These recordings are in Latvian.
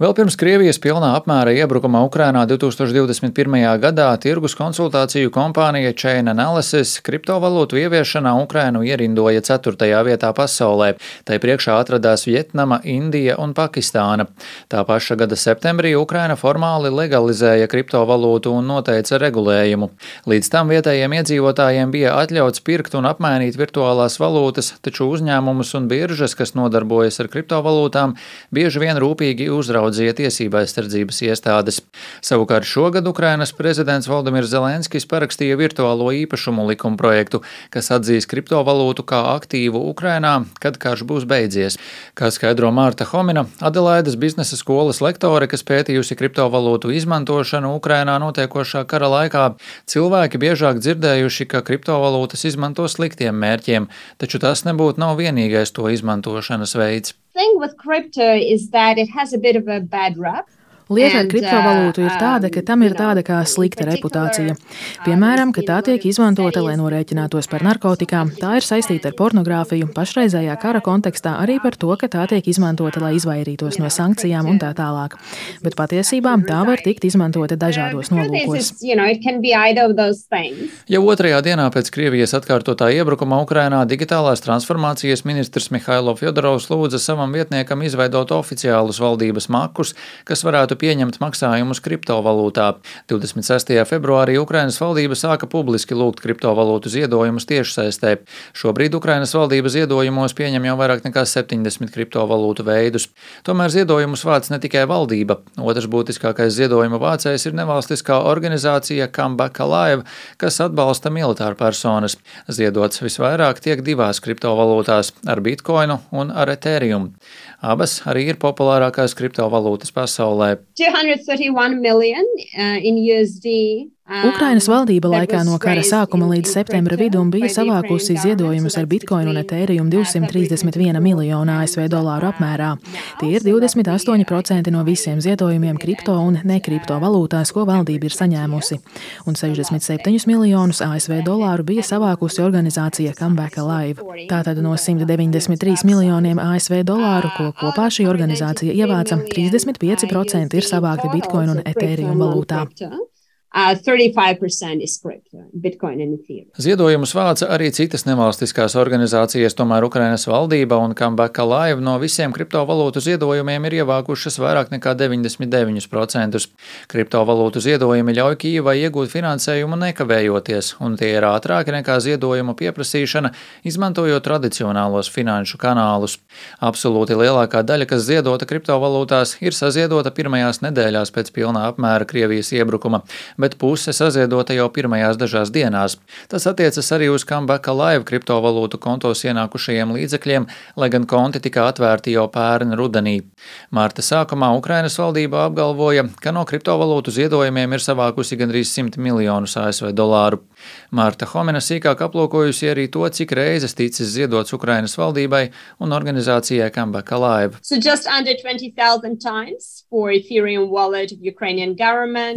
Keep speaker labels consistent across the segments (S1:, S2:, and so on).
S1: Vēl pirms Krievijas pilnā apmēra iebrukuma Ukrainā 2021. gadā tirgus konsultāciju kompānija Chain Analysis kriptovalūtu ieviešanā Ukrainu ierindoja 4. vietā pasaulē. Tai priekšā atradās Vietnama, Indija un Pakistāna. Tā paša gada septembrī Ukraina formāli legalizēja kriptovalūtu un noteica regulējumu. Līdz tam vietējiem iedzīvotājiem bija atļauts pirkt un apmainīt virtuālās valūtas, taču uzņēmumus un biržas, kas nodarbojas ar kriptovalūtām, bieži vien rūpīgi uzraudzīja uzraudzīja tiesība aizsardzības iestādes. Savukārt šogad Ukrainas prezidents Valdemirs Zelenskis parakstīja virtuālo īpašumu likuma projektu, kas atzīs kriptovalūtu kā aktīvu Ukrainā, kad karš būs beidzies. Kā skaidro Mārta Homina, Adelaidas biznesa skolas lektore, kas pētījusi kriptovalūtu izmantošanu Ukrainā notiekošā kara laikā, cilvēki biežāk dzirdējuši, ka kriptovalūtas izmanto sliktiem mērķiem, taču tas nebūtu nav vienīgais to izmantošanas veids.
S2: Thing with crypto is that it has a bit of a bad rap.
S3: Lieta ar kriptovalūtu ir tāda, ka tam ir tāda kā slikta reputācija. Piemēram, ka tā tiek izmantota, lai norēķinātos par narkotikām, tā ir saistīta ar pornogrāfiju, pašreizējā kara kontekstā arī par to, ka tā tiek izmantota, lai izvairītos no sankcijām un tā tālāk. Bet patiesībā tā var tikt izmantota dažādos nolūkos.
S1: Jau otrajā dienā pēc Krievijas atkārtotā iebrukuma Ukrainā digitālās transformācijas ministrs Mihailo Fjodorovs lūdza savam vietniekam izveidot oficiālus valdības makus, kas varētu pieņemt maksājumus kriptovalūtā. 26. februārī Ukrainas valdība sāka publiski lūgt kriptovalūtu ziedojumus tiešsaistē. Šobrīd Ukrainas valdība ziedojumos pieņem jau vairāk nekā 70 kriptovalūtu veidus. Tomēr ziedojumus vāc ne tikai valdība. Otrs būtiskākais ziedojuma vācējs ir nevalstiskā organizācija Kambaka Live, kas atbalsta militāru personas. Ziedots visvairāk tiek divās kriptovalūtās - ar bitkoinu un ar ethereum. Abas arī ir populārākās kriptovalūtas pasaulē.
S2: 231 million uh, in USD
S3: Ukrainas valdība laikā no kara sākuma līdz septembra vidum bija savākusi ziedojumus ar bitkoinu un etēriju 231 miljonu ASV dolāru apmērā. Tie ir 28% no visiem ziedojumiem kripto un nekripto valūtās, ko valdība ir saņēmusi. Un 67 miljonus ASV dolāru bija savākusi organizācija Comeback Alive. Tātad no 193 miljoniem ASV dolāru, ko kopā šī organizācija ievāca, 35% ir savākti bitkoinu un etēriju valūtā.
S2: Uh, 35% is Bitcoin and Ethereum.
S1: Ziedojumus vāca arī citas nevalstiskās organizācijas, tomēr Ukrainas valdība un Kambaka Live no visiem kriptovalūtu ziedojumiem ir ievākušas vairāk nekā 99%. Kriptovalūtu ziedojumi ļauj Kīvai iegūt finansējumu nekavējoties, un tie ir ātrāki nekā ziedojumu pieprasīšana, izmantojot tradicionālos finanšu kanālus. Absolūti lielākā daļa, kas ziedota kriptovalūtās, ir saziedota pirmajās nedēļās pēc pilnā apmēra Krievijas iebrukuma bet puse saziedota jau pirmajās dažās dienās. Tas attiecas arī uz Kambaka Live kriptovalūtu kontos ienākušajiem līdzekļiem, lai gan konti tika atvērti jau pērn rudenī. Mārta sākumā Ukrainas valdība apgalvoja, ka no kriptovalūtu ziedojumiem ir savākusi gandrīz 100 miljonus ASV dolāru. Mārta Homena sīkāk aplūkojusi arī to, cik reizes ticis ziedots Ukrainas valdībai un organizācijai Kambaka Live.
S2: So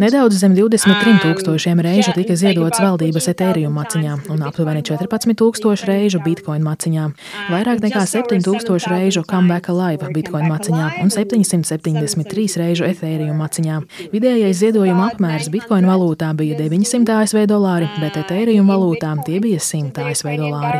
S3: Nedaudz zem 23 tūkstošiem reižu tika ziedots valdības etēriju maciņā un aptuveni 14 tūkstoši reižu bitcoin maciņā, vairāk nekā 7 tūkstoši reižu Comeback Live bitcoin maciņā un 773 reižu etēriju maciņā. Vidējais ziedojuma apmērs bitcoin valūtā bija 900 ASV dolāri, bet bet etēriju valūtām tie bija 100 ASV dolāri.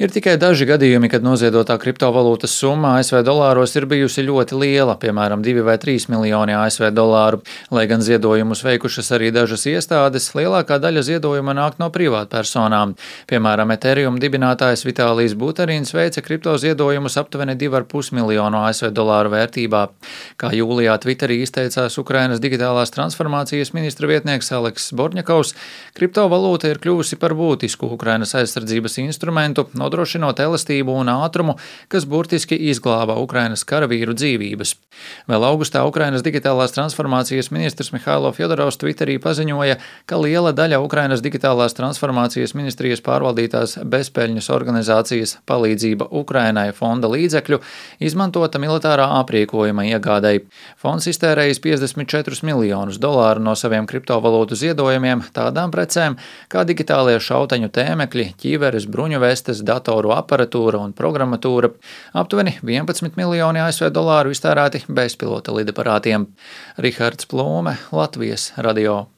S1: Ir tikai daži gadījumi, kad noziedotā kriptovalūtas summa ASV dolāros ir bijusi ļoti liela, piemēram, 2 vai 3 miljoni ASV dolāru. Lai gan ziedojumus veikušas arī dažas iestādes, lielākā daļa ziedojuma nāk no privātpersonām. Piemēram, Ethereum dibinātājs Vitālijas Buterīns veica kriptoziedojumus aptuveni 2,5 miljonu ASV dolāru vērtībā. Kā jūlijā Twitterī izteicās Ukrainas digitālās transformācijas ministra vietnieks Aleks Borņakovs, kriptovalūta ir kļuvusi par būtisku Ukrainas aizsardzības instrumentu, nodrošinot elastību un ātrumu, kas burtiski izglāba Ukrainas karavīru dzīvības. Vēl augustā Ukrainas Ukrainas digitālās transformācijas ministrs Mihailo Fjodorovs Twitterī paziņoja, ka liela daļa Ukrainas digitālās transformācijas ministrijas pārvaldītās bezpeļņas organizācijas palīdzība Ukrainai fonda līdzekļu izmantota militārā aprīkojuma iegādēji. Fonds iztērējis 54 miljonus dolāru no saviem kriptovalūtu ziedojumiem tādām precēm kā digitālie šauteņu tēmekļi, ķīveres, bruņu vestes, datoru aparatūra un programmatūra. Aptuveni 11 miljoni ASV dolāru iztērēti bezpilota lidaparātiem. Rihards Plūme, Latvijas radio.